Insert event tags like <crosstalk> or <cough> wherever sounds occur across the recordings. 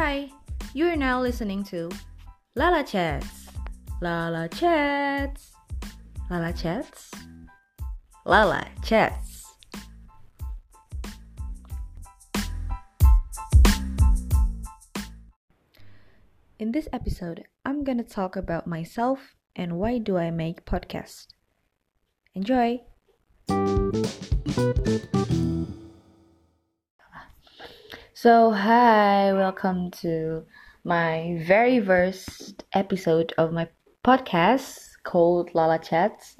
Hi, you're now listening to Lala Chats. Lala Chats. Lala Chats. Lala Chats. In this episode, I'm gonna talk about myself and why do I make podcast. Enjoy. So, hi, welcome to my very first episode of my podcast called Lala Chats.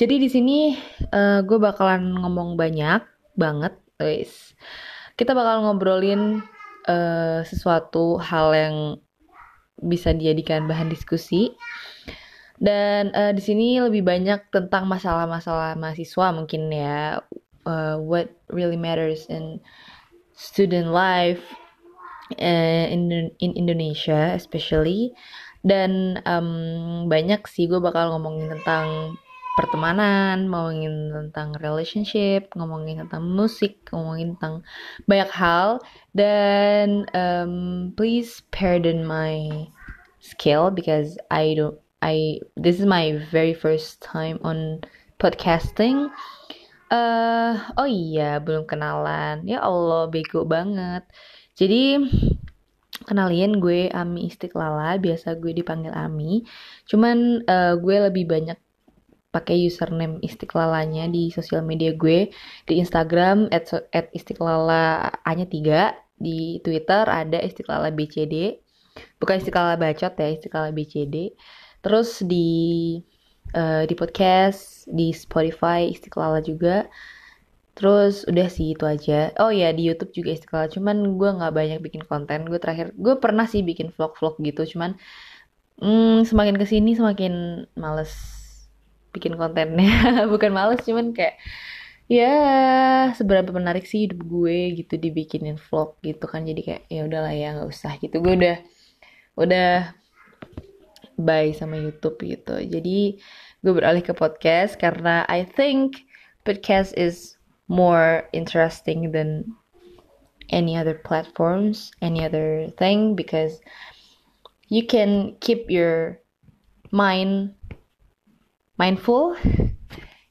Jadi di sini uh, gue bakalan ngomong banyak banget, guys. Kita bakal ngobrolin uh, sesuatu hal yang bisa dijadikan bahan diskusi. Dan uh, di sini lebih banyak tentang masalah-masalah mahasiswa mungkin ya, uh, what really matters in student life uh, in in Indonesia especially. Dan um, banyak sih gue bakal ngomongin tentang pertemanan, ngomongin tentang relationship, ngomongin tentang musik, ngomongin tentang banyak hal. Dan um, please pardon my skill because I don't I this is my very first time on podcasting uh, oh iya, belum kenalan. Ya Allah, bego banget. Jadi, kenalin gue Ami Istiqlala, biasa gue dipanggil Ami. Cuman uh, gue lebih banyak pakai username Istiqlalanya di sosial media gue di Instagram at, at Istiqlala hanya tiga di Twitter ada Istiqlala BCD bukan Istiqlala Bacot ya Istiqlala BCD terus di uh, di podcast di Spotify Istiqlal juga. Terus udah sih itu aja. Oh ya di YouTube juga Istiqlal. Cuman gue nggak banyak bikin konten. Gue terakhir gue pernah sih bikin vlog-vlog gitu. Cuman hmm, semakin ke sini semakin males bikin kontennya. <laughs> Bukan males cuman kayak ya seberapa menarik sih hidup gue gitu dibikinin vlog gitu kan. Jadi kayak ya udahlah ya nggak usah gitu. Gue udah udah bye sama YouTube gitu. Jadi gue beralih ke podcast karena I think podcast is more interesting than any other platforms, any other thing because you can keep your mind mindful. <laughs>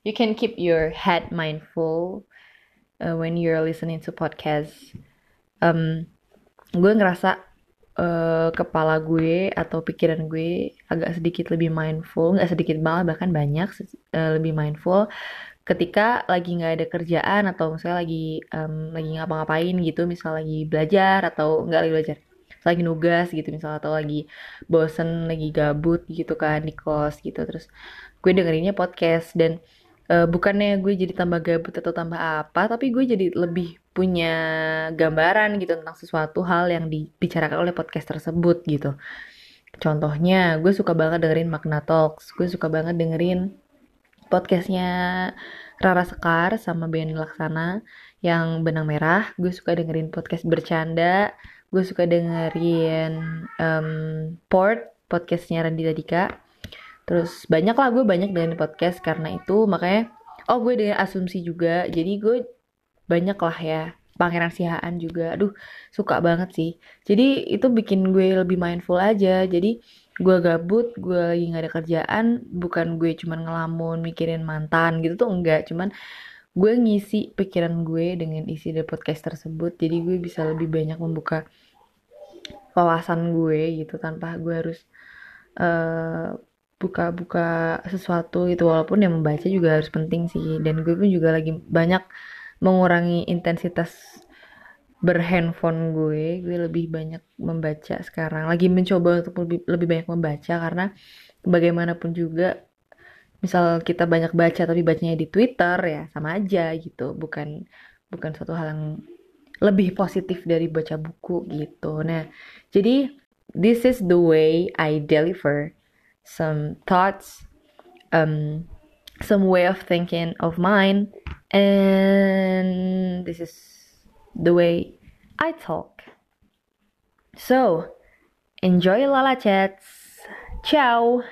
You can keep your head mindful uh, when you're listening to podcasts. Um, gue ngerasa uh, kepala gue atau pikiran gue agak sedikit lebih mindful nggak sedikit malah bahkan banyak uh, lebih mindful ketika lagi nggak ada kerjaan atau misalnya lagi um, lagi ngapa-ngapain gitu misal lagi belajar atau nggak lagi belajar lagi nugas gitu misalnya atau lagi bosen lagi gabut gitu kan di kos gitu. Terus gue dengerinnya podcast dan uh, bukannya gue jadi tambah gabut atau tambah apa tapi gue jadi lebih punya gambaran gitu tentang sesuatu hal yang dibicarakan oleh podcast tersebut gitu. Contohnya, gue suka banget dengerin Magna Talks, gue suka banget dengerin podcastnya Rara Sekar sama Ben Laksana yang Benang Merah, gue suka dengerin podcast bercanda, gue suka dengerin um, Port, podcastnya Radita Dika, terus banyak lah gue banyak dengerin podcast karena itu. Makanya, oh gue dengan asumsi juga, jadi gue banyak lah ya Pangeran Sihaan juga. Aduh suka banget sih. Jadi itu bikin gue lebih mindful aja. Jadi gue gabut gue lagi gak ada kerjaan bukan gue cuman ngelamun mikirin mantan gitu tuh enggak. Cuman gue ngisi pikiran gue dengan isi dari podcast tersebut. Jadi gue bisa lebih banyak membuka wawasan gue gitu tanpa gue harus uh, buka-buka sesuatu itu walaupun yang membaca juga harus penting sih. Dan gue pun juga lagi banyak mengurangi intensitas berhandphone gue gue lebih banyak membaca sekarang. Lagi mencoba untuk lebih lebih banyak membaca karena bagaimanapun juga misal kita banyak baca tapi bacanya di Twitter ya sama aja gitu. Bukan bukan suatu hal yang lebih positif dari baca buku gitu. Nah jadi this is the way I deliver some thoughts um some way of thinking of mine and this is the way I talk. So, enjoy Lala Chats. Ciao.